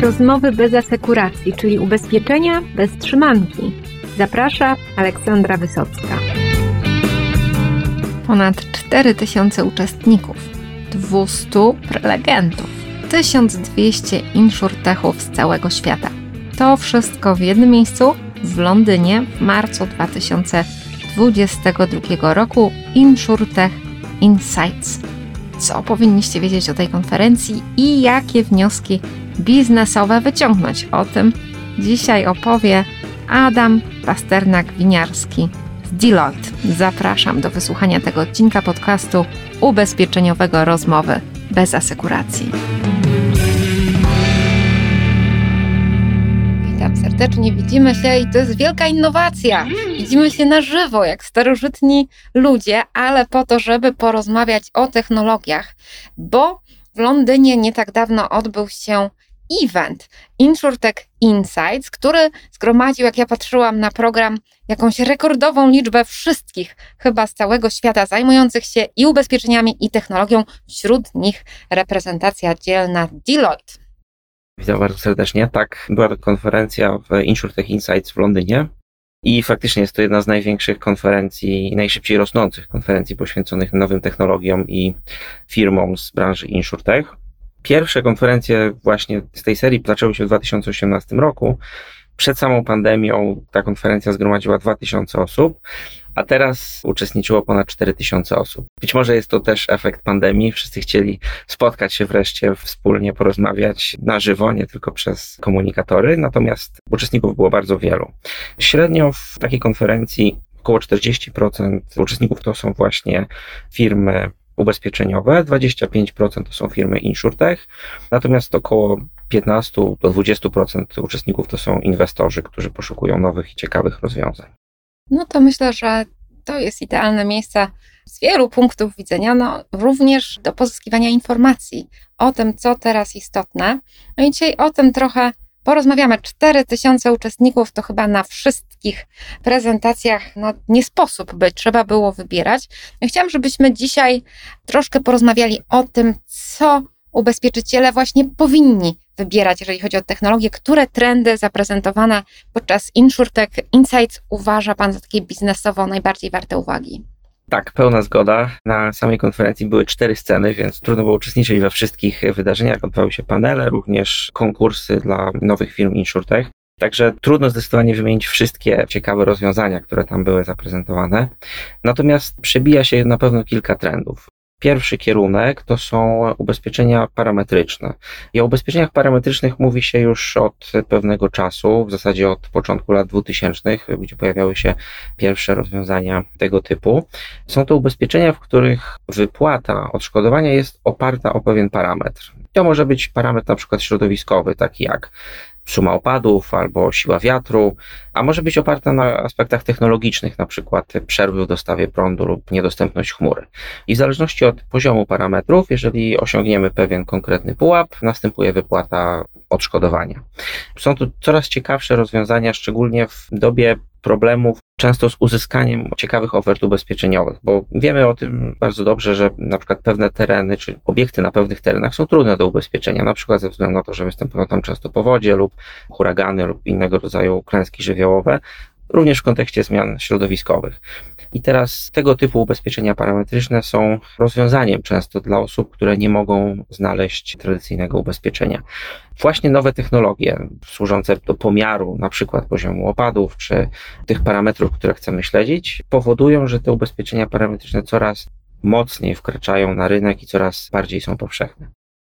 rozmowy bez asekuracji, czyli ubezpieczenia bez trzymanki. Zaprasza Aleksandra Wysocka. Ponad 4000 uczestników, 200 prelegentów, 1200 insurtechów z całego świata. To wszystko w jednym miejscu w Londynie w marcu 2022 roku InsurTech Insights. Co powinniście wiedzieć o tej konferencji i jakie wnioski biznesowe wyciągnąć? O tym dzisiaj opowie Adam Pasternak-Winiarski z Deloitte. Zapraszam do wysłuchania tego odcinka podcastu ubezpieczeniowego rozmowy bez asekuracji. Witam serdecznie, widzimy się i to jest wielka innowacja. Widzimy się na żywo, jak starożytni ludzie, ale po to, żeby porozmawiać o technologiach, bo w Londynie nie tak dawno odbył się event InsurTech Insights, który zgromadził, jak ja patrzyłam na program, jakąś rekordową liczbę wszystkich chyba z całego świata zajmujących się i ubezpieczeniami, i technologią. Wśród nich reprezentacja dzielna Deloitte. Witam bardzo serdecznie. Tak, była to konferencja w InsurTech Insights w Londynie. I faktycznie jest to jedna z największych konferencji, najszybciej rosnących konferencji poświęconych nowym technologiom i firmom z branży InsurTech. Pierwsze konferencje właśnie z tej serii zaczęły się w 2018 roku. Przed samą pandemią ta konferencja zgromadziła 2000 osób, a teraz uczestniczyło ponad 4000 osób. Być może jest to też efekt pandemii. Wszyscy chcieli spotkać się wreszcie wspólnie, porozmawiać na żywo, nie tylko przez komunikatory, natomiast uczestników było bardzo wielu. Średnio w takiej konferencji około 40% uczestników to są właśnie firmy ubezpieczeniowe, 25% to są firmy insurtech, natomiast około 15 do 20% uczestników to są inwestorzy, którzy poszukują nowych i ciekawych rozwiązań. No to myślę, że to jest idealne miejsce z wielu punktów widzenia, no również do pozyskiwania informacji o tym, co teraz istotne. No i dzisiaj o tym trochę porozmawiamy. 4000 uczestników to chyba na wszystkich prezentacjach no, nie sposób być, trzeba było wybierać. Ja chciałam, żebyśmy dzisiaj troszkę porozmawiali o tym, co ubezpieczyciele właśnie powinni wybierać, jeżeli chodzi o technologię, które trendy zaprezentowane podczas InsurTech Insights uważa Pan za takie biznesowo najbardziej warte uwagi? Tak, pełna zgoda. Na samej konferencji były cztery sceny, więc trudno było uczestniczyć we wszystkich wydarzeniach. Odbywały się panele, również konkursy dla nowych firm InsurTech. Także trudno zdecydowanie wymienić wszystkie ciekawe rozwiązania, które tam były zaprezentowane. Natomiast przebija się na pewno kilka trendów. Pierwszy kierunek to są ubezpieczenia parametryczne. I o ubezpieczeniach parametrycznych mówi się już od pewnego czasu, w zasadzie od początku lat 2000, gdzie pojawiały się pierwsze rozwiązania tego typu. Są to ubezpieczenia, w których wypłata odszkodowania jest oparta o pewien parametr. To może być parametr na przykład środowiskowy, taki jak suma opadów albo siła wiatru, a może być oparta na aspektach technologicznych, na przykład przerwy w dostawie prądu lub niedostępność chmury. I w zależności od poziomu parametrów, jeżeli osiągniemy pewien konkretny pułap, następuje wypłata odszkodowania. Są tu coraz ciekawsze rozwiązania, szczególnie w dobie problemów często z uzyskaniem ciekawych ofert ubezpieczeniowych, bo wiemy o tym bardzo dobrze, że na przykład pewne tereny, czy obiekty na pewnych terenach są trudne do ubezpieczenia, na przykład ze względu na to, że występują tam często powodzie lub huragany lub innego rodzaju klęski żywiołowe, również w kontekście zmian środowiskowych. I teraz tego typu ubezpieczenia parametryczne są rozwiązaniem często dla osób, które nie mogą znaleźć tradycyjnego ubezpieczenia. Właśnie nowe technologie służące do pomiaru na przykład poziomu opadów czy tych parametrów, które chcemy śledzić, powodują, że te ubezpieczenia parametryczne coraz mocniej wkraczają na rynek i coraz bardziej są powszechne.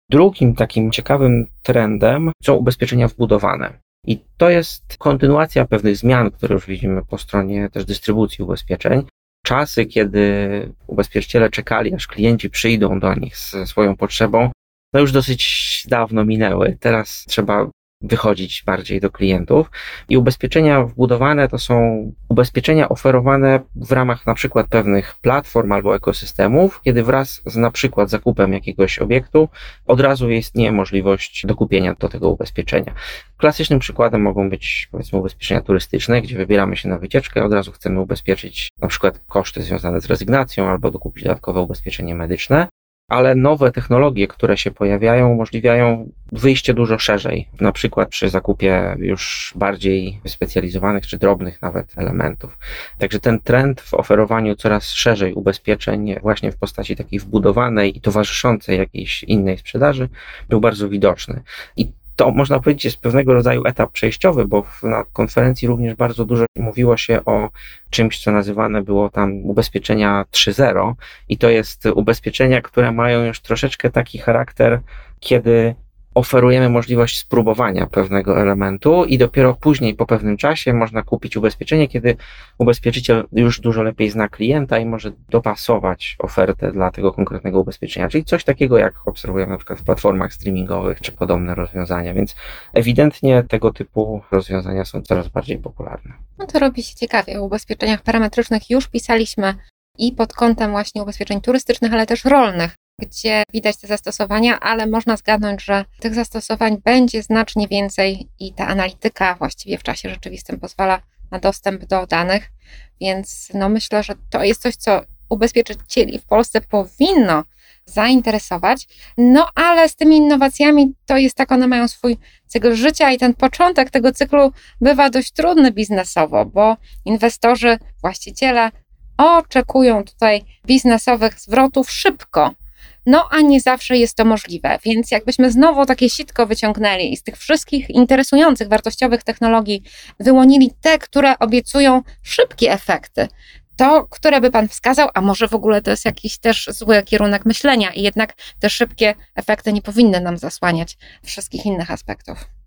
Drugim takim ciekawym trendem są ubezpieczenia wbudowane. I to jest kontynuacja pewnych zmian, które już widzimy po stronie też dystrybucji ubezpieczeń. Czasy, kiedy ubezpieczyciele czekali, aż klienci przyjdą do nich ze swoją potrzebą, no już dosyć dawno minęły. Teraz trzeba wychodzić bardziej do klientów. I ubezpieczenia wbudowane to są ubezpieczenia oferowane w ramach na przykład pewnych platform albo ekosystemów, kiedy wraz z na przykład zakupem jakiegoś obiektu od razu istnieje możliwość dokupienia do tego ubezpieczenia. Klasycznym przykładem mogą być powiedzmy ubezpieczenia turystyczne, gdzie wybieramy się na wycieczkę, od razu chcemy ubezpieczyć na przykład koszty związane z rezygnacją albo dokupić dodatkowe ubezpieczenie medyczne. Ale nowe technologie, które się pojawiają, umożliwiają wyjście dużo szerzej, na przykład przy zakupie już bardziej wyspecjalizowanych czy drobnych nawet elementów. Także ten trend w oferowaniu coraz szerzej ubezpieczeń, właśnie w postaci takiej wbudowanej i towarzyszącej jakiejś innej sprzedaży, był bardzo widoczny. I to można powiedzieć jest pewnego rodzaju etap przejściowy, bo na konferencji również bardzo dużo mówiło się o czymś, co nazywane było tam ubezpieczenia 3.0 i to jest ubezpieczenia, które mają już troszeczkę taki charakter, kiedy oferujemy możliwość spróbowania pewnego elementu i dopiero później, po pewnym czasie, można kupić ubezpieczenie, kiedy ubezpieczyciel już dużo lepiej zna klienta i może dopasować ofertę dla tego konkretnego ubezpieczenia. Czyli coś takiego, jak obserwujemy na przykład w platformach streamingowych czy podobne rozwiązania. Więc ewidentnie tego typu rozwiązania są coraz bardziej popularne. No to robi się ciekawie. O ubezpieczeniach parametrycznych już pisaliśmy i pod kątem właśnie ubezpieczeń turystycznych, ale też rolnych gdzie widać te zastosowania, ale można zgadnąć, że tych zastosowań będzie znacznie więcej i ta analityka właściwie w czasie rzeczywistym pozwala na dostęp do danych, więc no myślę, że to jest coś, co ubezpieczycieli w Polsce powinno zainteresować. No ale z tymi innowacjami to jest tak, one mają swój cykl życia i ten początek tego cyklu bywa dość trudny biznesowo, bo inwestorzy, właściciele oczekują tutaj biznesowych zwrotów szybko. No a nie zawsze jest to możliwe, więc jakbyśmy znowu takie sitko wyciągnęli i z tych wszystkich interesujących, wartościowych technologii wyłonili te, które obiecują szybkie efekty, to, które by Pan wskazał, a może w ogóle to jest jakiś też zły kierunek myślenia i jednak te szybkie efekty nie powinny nam zasłaniać wszystkich innych aspektów.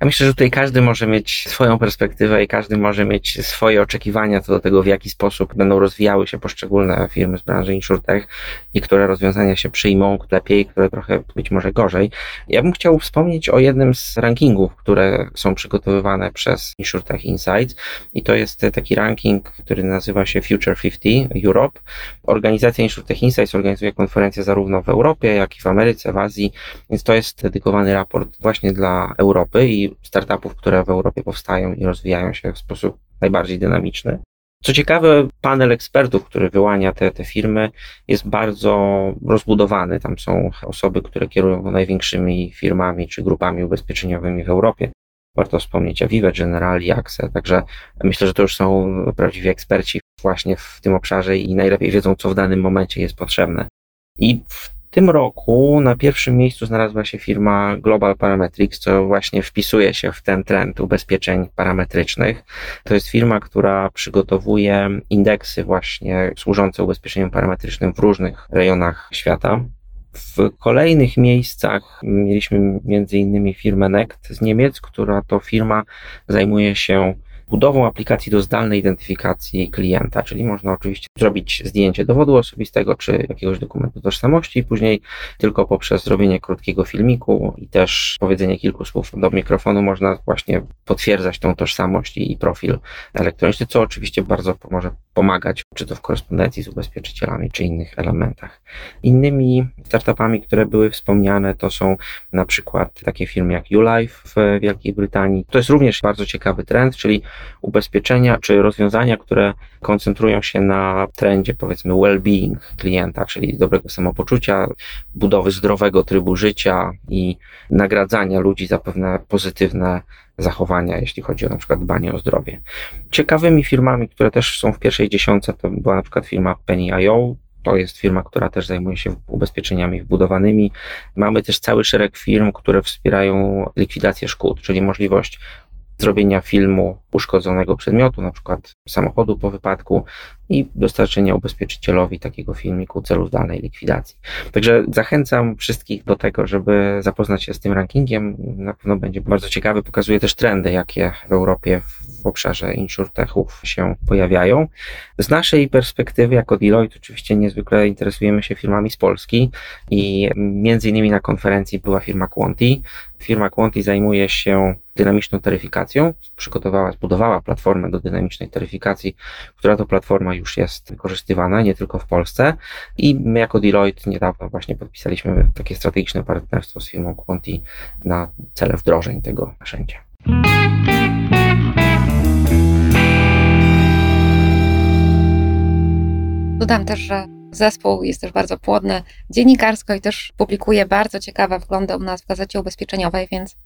Ja myślę, że tutaj każdy może mieć swoją perspektywę i każdy może mieć swoje oczekiwania co do tego, w jaki sposób będą rozwijały się poszczególne firmy z branży insurtech. Niektóre rozwiązania się przyjmą lepiej, które trochę być może gorzej. Ja bym chciał wspomnieć o jednym z rankingów, które są przygotowywane przez Insurtech Insights i to jest taki ranking, który nazywa się Future 50 Europe. Organizacja Insurtech Insights organizuje konferencje zarówno w Europie, jak i w Ameryce, w Azji, więc to jest dedykowany raport właśnie dla Europy i startupów, które w Europie powstają i rozwijają się w sposób najbardziej dynamiczny. Co ciekawe, panel ekspertów, który wyłania te, te firmy, jest bardzo rozbudowany. Tam są osoby, które kierują największymi firmami czy grupami ubezpieczeniowymi w Europie. Warto wspomnieć Aviva, Generali, AXA, także myślę, że to już są prawdziwi eksperci właśnie w tym obszarze i najlepiej wiedzą, co w danym momencie jest potrzebne. I w tym roku na pierwszym miejscu znalazła się firma Global Parametrics, co właśnie wpisuje się w ten trend ubezpieczeń parametrycznych. To jest firma, która przygotowuje indeksy właśnie służące ubezpieczeniom parametrycznym w różnych rejonach świata. W kolejnych miejscach mieliśmy między innymi firmę NECT z Niemiec, która to firma zajmuje się budową aplikacji do zdalnej identyfikacji klienta, czyli można oczywiście zrobić zdjęcie dowodu osobistego czy jakiegoś dokumentu tożsamości i później tylko poprzez zrobienie krótkiego filmiku i też powiedzenie kilku słów do mikrofonu można właśnie potwierdzać tą tożsamość i profil elektroniczny, co oczywiście bardzo może pomagać, czy to w korespondencji z ubezpieczycielami, czy innych elementach. Innymi startupami, które były wspomniane, to są na przykład takie firmy jak ULife w Wielkiej Brytanii. To jest również bardzo ciekawy trend, czyli ubezpieczenia czy rozwiązania, które koncentrują się na trendzie, powiedzmy, well-being klienta, czyli dobrego samopoczucia, budowy zdrowego trybu życia i nagradzania ludzi za pewne pozytywne zachowania, jeśli chodzi o na przykład dbanie o zdrowie. Ciekawymi firmami, które też są w pierwszej dziesiątce, to była na przykład firma Penny.io, to jest firma, która też zajmuje się ubezpieczeniami wbudowanymi. Mamy też cały szereg firm, które wspierają likwidację szkód, czyli możliwość zrobienia filmu uszkodzonego przedmiotu, na przykład samochodu po wypadku i dostarczenia ubezpieczycielowi takiego filmiku celów dalej likwidacji. Także zachęcam wszystkich do tego, żeby zapoznać się z tym rankingiem. Na pewno będzie bardzo ciekawy, pokazuje też trendy, jakie w Europie w obszarze insurtechów się pojawiają. Z naszej perspektywy jako Deloitte oczywiście niezwykle interesujemy się firmami z Polski i między innymi na konferencji była firma Quanti. Firma Quanti zajmuje się dynamiczną taryfikacją, przygotowała, zbudowała platformę do dynamicznej taryfikacji, która to platforma już jest wykorzystywana nie tylko w Polsce i my jako Deloitte niedawno właśnie podpisaliśmy takie strategiczne partnerstwo z firmą Quanti na cele wdrożeń tego narzędzia. Dodam też, że Zespół jest też bardzo płodny dziennikarsko i też publikuje bardzo ciekawe wglądy u nas w Gazecie Ubezpieczeniowej, więc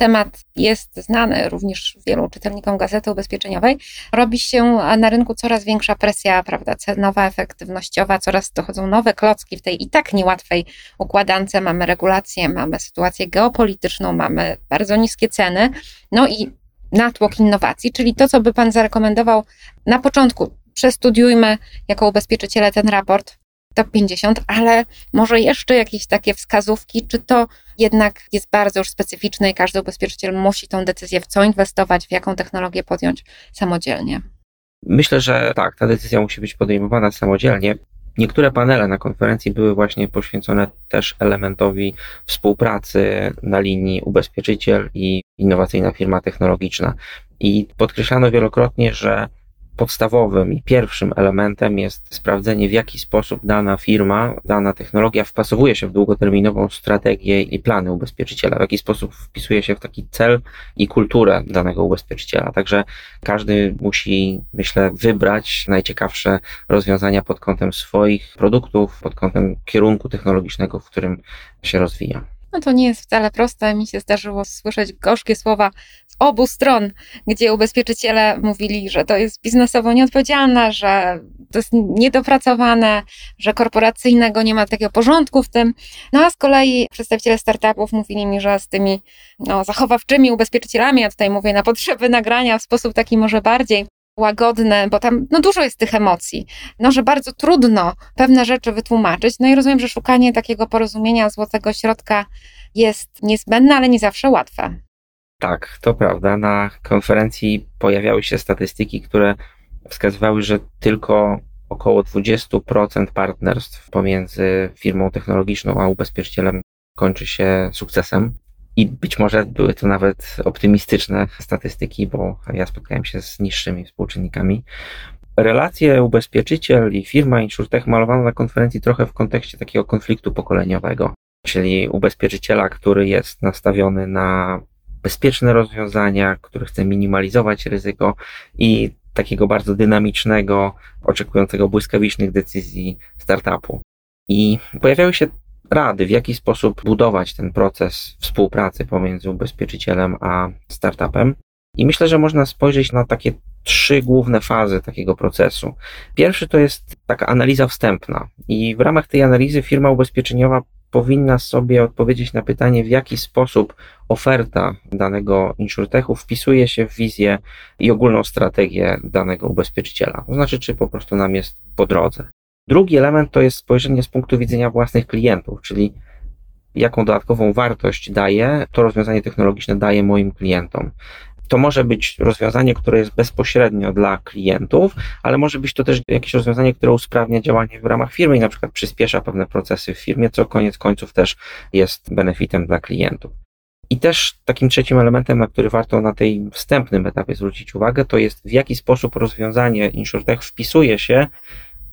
temat jest znany również wielu czytelnikom Gazety Ubezpieczeniowej. Robi się na rynku coraz większa presja, prawda, cenowa, efektywnościowa, coraz dochodzą nowe klocki w tej i tak niełatwej układance. Mamy regulacje, mamy sytuację geopolityczną, mamy bardzo niskie ceny, no i natłok innowacji, czyli to, co by Pan zarekomendował na początku przestudiujmy jako ubezpieczyciele ten raport top 50, ale może jeszcze jakieś takie wskazówki, czy to jednak jest bardzo już specyficzne i każdy ubezpieczyciel musi tą decyzję w co inwestować, w jaką technologię podjąć samodzielnie. Myślę, że tak, ta decyzja musi być podejmowana samodzielnie. Niektóre panele na konferencji były właśnie poświęcone też elementowi współpracy na linii ubezpieczyciel i innowacyjna firma technologiczna. I podkreślano wielokrotnie, że podstawowym i pierwszym elementem jest sprawdzenie, w jaki sposób dana firma, dana technologia wpasowuje się w długoterminową strategię i plany ubezpieczyciela, w jaki sposób wpisuje się w taki cel i kulturę danego ubezpieczyciela. Także każdy musi, myślę, wybrać najciekawsze rozwiązania pod kątem swoich produktów, pod kątem kierunku technologicznego, w którym się rozwija. No to nie jest wcale proste. Mi się zdarzyło słyszeć gorzkie słowa z obu stron, gdzie ubezpieczyciele mówili, że to jest biznesowo nieodpowiedzialne, że to jest niedopracowane, że korporacyjnego nie ma takiego porządku w tym. No a z kolei przedstawiciele startupów mówili mi, że z tymi no, zachowawczymi ubezpieczycielami, ja tutaj mówię na potrzeby nagrania w sposób taki może bardziej łagodne, bo tam no, dużo jest tych emocji, no, że bardzo trudno pewne rzeczy wytłumaczyć. No i rozumiem, że szukanie takiego porozumienia, złotego środka jest niezbędne, ale nie zawsze łatwe. Tak, to prawda. Na konferencji pojawiały się statystyki, które wskazywały, że tylko około 20% partnerstw pomiędzy firmą technologiczną a ubezpieczycielem kończy się sukcesem. I być może były to nawet optymistyczne statystyki, bo ja spotkałem się z niższymi współczynnikami. Relacje ubezpieczyciel i firma InsurTech malowano na konferencji trochę w kontekście takiego konfliktu pokoleniowego, czyli ubezpieczyciela, który jest nastawiony na bezpieczne rozwiązania, który chce minimalizować ryzyko i takiego bardzo dynamicznego, oczekującego błyskawicznych decyzji startupu. I pojawiały się rady, w jaki sposób budować ten proces współpracy pomiędzy ubezpieczycielem a startupem. I myślę, że można spojrzeć na takie trzy główne fazy takiego procesu. Pierwszy to jest taka analiza wstępna, i w ramach tej analizy firma ubezpieczeniowa powinna sobie odpowiedzieć na pytanie, w jaki sposób oferta danego insurtechu wpisuje się w wizję i ogólną strategię danego ubezpieczyciela. To znaczy, czy po prostu nam jest po drodze. Drugi element to jest spojrzenie z punktu widzenia własnych klientów, czyli jaką dodatkową wartość daje to rozwiązanie technologiczne daje moim klientom. To może być rozwiązanie, które jest bezpośrednio dla klientów, ale może być to też jakieś rozwiązanie, które usprawnia działanie w ramach firmy i na przykład przyspiesza pewne procesy w firmie, co koniec końców też jest benefitem dla klientów. I też takim trzecim elementem, na który warto na tej wstępnym etapie zwrócić uwagę, to jest w jaki sposób rozwiązanie InsurTech wpisuje się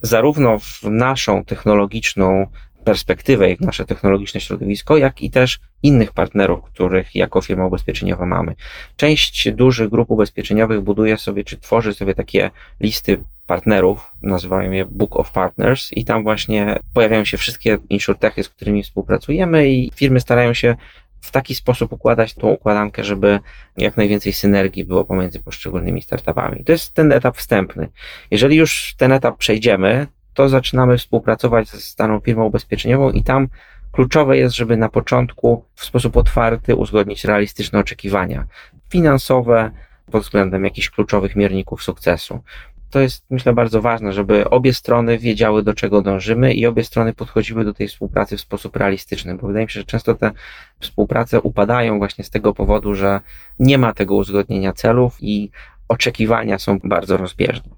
zarówno w naszą technologiczną perspektywę i w nasze technologiczne środowisko, jak i też innych partnerów, których jako firma ubezpieczeniowa mamy. Część dużych grup ubezpieczeniowych buduje sobie, czy tworzy sobie takie listy partnerów, nazywają je Book of Partners i tam właśnie pojawiają się wszystkie insurtechy, z którymi współpracujemy i firmy starają się w taki sposób układać tą układankę, żeby jak najwięcej synergii było pomiędzy poszczególnymi startupami. To jest ten etap wstępny. Jeżeli już ten etap przejdziemy, to zaczynamy współpracować z daną firmą ubezpieczeniową i tam kluczowe jest, żeby na początku w sposób otwarty uzgodnić realistyczne oczekiwania finansowe pod względem jakichś kluczowych mierników sukcesu to jest, myślę, bardzo ważne, żeby obie strony wiedziały, do czego dążymy i obie strony podchodziły do tej współpracy w sposób realistyczny, bo wydaje mi się, że często te współprace upadają właśnie z tego powodu, że nie ma tego uzgodnienia celów i oczekiwania są bardzo rozbieżne.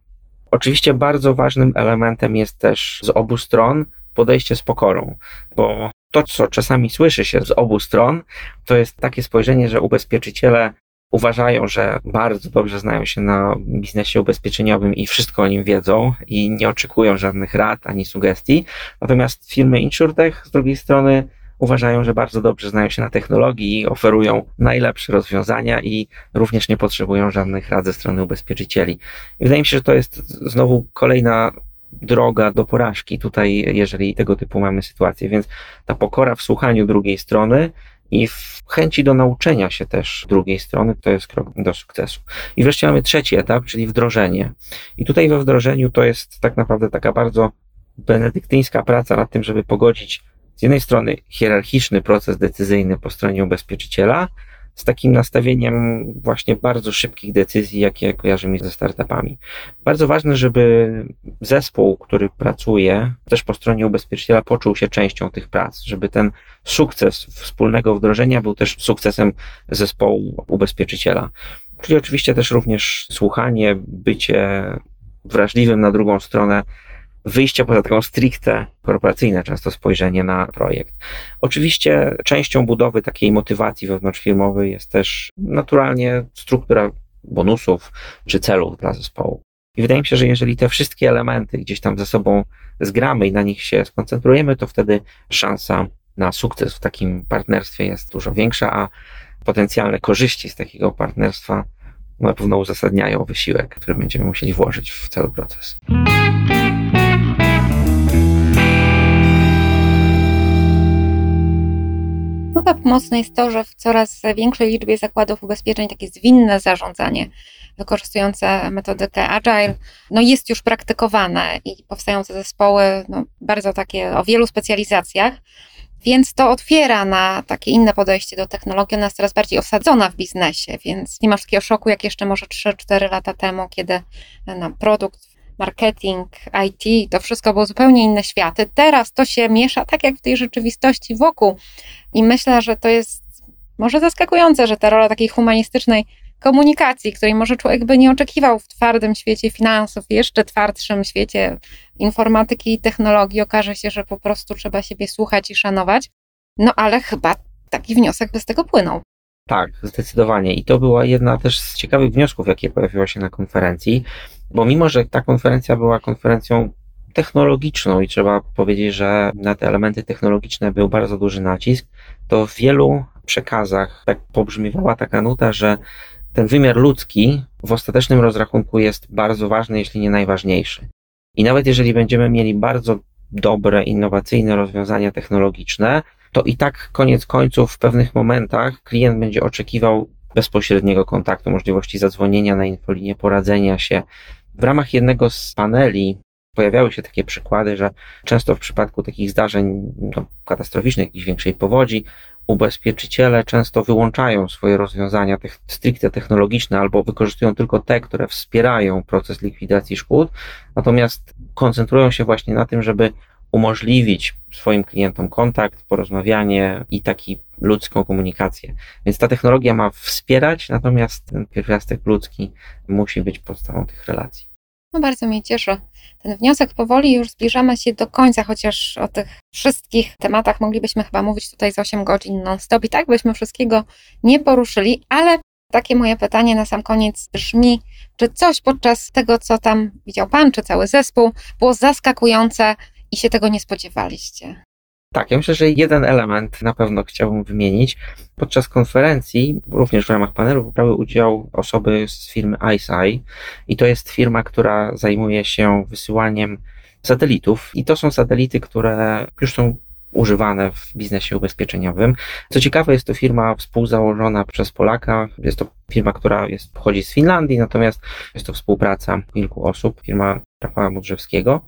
Oczywiście bardzo ważnym elementem jest też z obu stron podejście z pokorą, bo to, co czasami słyszy się z obu stron, to jest takie spojrzenie, że ubezpieczyciele uważają, że bardzo dobrze znają się na biznesie ubezpieczeniowym i wszystko o nim wiedzą i nie oczekują żadnych rad ani sugestii. Natomiast firmy InsurTech z drugiej strony uważają, że bardzo dobrze znają się na technologii i oferują najlepsze rozwiązania i również nie potrzebują żadnych rad ze strony ubezpieczycieli. I wydaje mi się, że to jest znowu kolejna droga do porażki tutaj, jeżeli tego typu mamy sytuację. Więc ta pokora w słuchaniu drugiej strony i w chęci do nauczenia się też drugiej strony, to jest krok do sukcesu. I wreszcie mamy trzeci etap, czyli wdrożenie. I tutaj we wdrożeniu to jest tak naprawdę taka bardzo benedyktyńska praca nad tym, żeby pogodzić z jednej strony hierarchiczny proces decyzyjny po stronie ubezpieczyciela, z takim nastawieniem właśnie bardzo szybkich decyzji, jakie kojarzymy ze startupami. Bardzo ważne, żeby zespół, który pracuje też po stronie ubezpieczyciela, poczuł się częścią tych prac, żeby ten sukces wspólnego wdrożenia był też sukcesem zespołu ubezpieczyciela. Czyli oczywiście też również słuchanie, bycie wrażliwym na drugą stronę, wyjście poza taką stricte korporacyjne często spojrzenie na projekt. Oczywiście częścią budowy takiej motywacji wewnątrzfirmowej jest też naturalnie struktura bonusów czy celów dla zespołu. I wydaje mi się, że jeżeli te wszystkie elementy gdzieś tam ze sobą zgramy i na nich się skoncentrujemy, to wtedy szansa na sukces w takim partnerstwie jest dużo większa, a potencjalne korzyści z takiego partnerstwa na pewno uzasadniają wysiłek, który będziemy musieli włożyć w cały proces. Chyba pomocne jest to, że w coraz większej liczbie zakładów ubezpieczeń takie zwinne zarządzanie wykorzystujące metodykę agile no jest już praktykowane i powstają te zespoły no, bardzo takie o wielu specjalizacjach. Więc to otwiera na takie inne podejście do technologii. Ona jest coraz bardziej osadzona w biznesie, więc nie ma takiego szoku, jak jeszcze może 3-4 lata temu, kiedy no, produkt marketing, IT, to wszystko było zupełnie inne światy. Teraz to się miesza tak jak w tej rzeczywistości wokół. I myślę, że to jest może zaskakujące, że ta rola takiej humanistycznej komunikacji, której może człowiek by nie oczekiwał w twardym świecie finansów, jeszcze twardszym świecie informatyki i technologii, okaże się, że po prostu trzeba siebie słuchać i szanować. No ale chyba taki wniosek by z tego płynął. Tak, zdecydowanie. I to była jedna też z ciekawych wniosków, jakie pojawiło się na konferencji, bo mimo, że ta konferencja była konferencją technologiczną i trzeba powiedzieć, że na te elementy technologiczne był bardzo duży nacisk, to w wielu przekazach tak pobrzmiewała taka nuta, że ten wymiar ludzki w ostatecznym rozrachunku jest bardzo ważny, jeśli nie najważniejszy. I nawet jeżeli będziemy mieli bardzo dobre, innowacyjne rozwiązania technologiczne, to i tak koniec końców w pewnych momentach klient będzie oczekiwał bezpośredniego kontaktu, możliwości zadzwonienia na infolinię, poradzenia się. W ramach jednego z paneli pojawiały się takie przykłady, że często w przypadku takich zdarzeń no, katastroficznych, jakiejś większej powodzi, ubezpieczyciele często wyłączają swoje rozwiązania stricte technologiczne albo wykorzystują tylko te, które wspierają proces likwidacji szkód, natomiast koncentrują się właśnie na tym, żeby umożliwić swoim klientom kontakt, porozmawianie i taki ludzką komunikację. Więc ta technologia ma wspierać, natomiast ten pierwiastek ludzki musi być podstawą tych relacji. No bardzo mnie cieszy ten wniosek. Powoli już zbliżamy się do końca, chociaż o tych wszystkich tematach moglibyśmy chyba mówić tutaj z 8 godzin non-stop i tak byśmy wszystkiego nie poruszyli, ale takie moje pytanie na sam koniec brzmi, czy coś podczas tego, co tam widział Pan, czy cały zespół, było zaskakujące i się tego nie spodziewaliście? Tak, ja myślę, że jeden element na pewno chciałbym wymienić. Podczas konferencji, również w ramach panelu, brały udział osoby z firmy ICEYE i to jest firma, która zajmuje się wysyłaniem satelitów i to są satelity, które już są używane w biznesie ubezpieczeniowym. Co ciekawe, jest to firma współzałożona przez Polaka. Jest to firma, która jest, pochodzi z Finlandii, natomiast jest to współpraca kilku osób, firma Rafała Mudrzewskiego.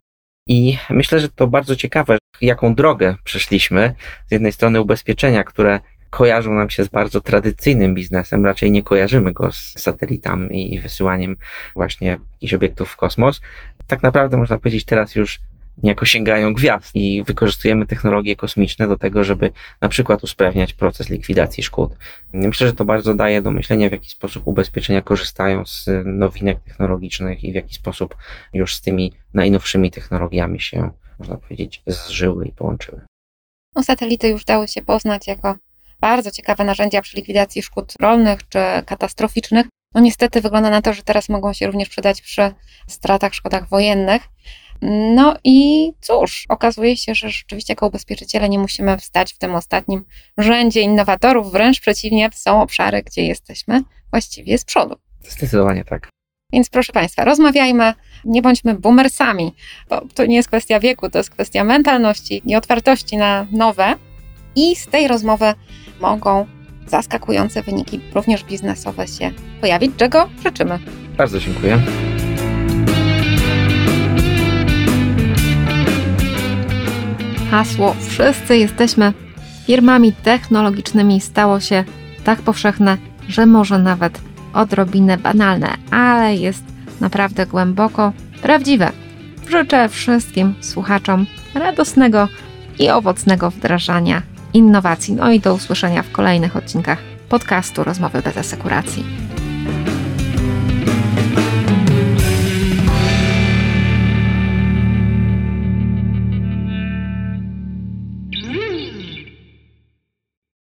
I myślę, że to bardzo ciekawe, jaką drogę przeszliśmy. Z jednej strony ubezpieczenia, które kojarzą nam się z bardzo tradycyjnym biznesem, raczej nie kojarzymy go z satelitami i wysyłaniem właśnie jakichś obiektów w kosmos. Tak naprawdę można powiedzieć teraz już niejako sięgają gwiazd i wykorzystujemy technologie kosmiczne do tego, żeby na przykład usprawniać proces likwidacji szkód. Myślę, że to bardzo daje do myślenia, w jaki sposób ubezpieczenia korzystają z nowinek technologicznych i w jaki sposób już z tymi najnowszymi technologiami się, można powiedzieć, zżyły i połączyły. No, satelity już dały się poznać jako bardzo ciekawe narzędzia przy likwidacji szkód rolnych czy katastroficznych. No niestety wygląda na to, że teraz mogą się również przydać przy stratach, szkodach wojennych. No i cóż, okazuje się, że rzeczywiście jako ubezpieczyciele nie musimy wstać w tym ostatnim rzędzie innowatorów, wręcz przeciwnie, są obszary, gdzie jesteśmy właściwie z przodu. Zdecydowanie tak. Więc proszę Państwa, rozmawiajmy, nie bądźmy boomersami, bo to nie jest kwestia wieku, to jest kwestia mentalności i otwartości na nowe. I z tej rozmowy mogą zaskakujące wyniki, również biznesowe, się pojawić, czego życzymy. Bardzo dziękuję. Hasło Wszyscy jesteśmy firmami technologicznymi stało się tak powszechne, że może nawet odrobinę banalne, ale jest naprawdę głęboko prawdziwe. Życzę wszystkim słuchaczom radosnego i owocnego wdrażania innowacji. No i do usłyszenia w kolejnych odcinkach podcastu Rozmowy bez asekuracji.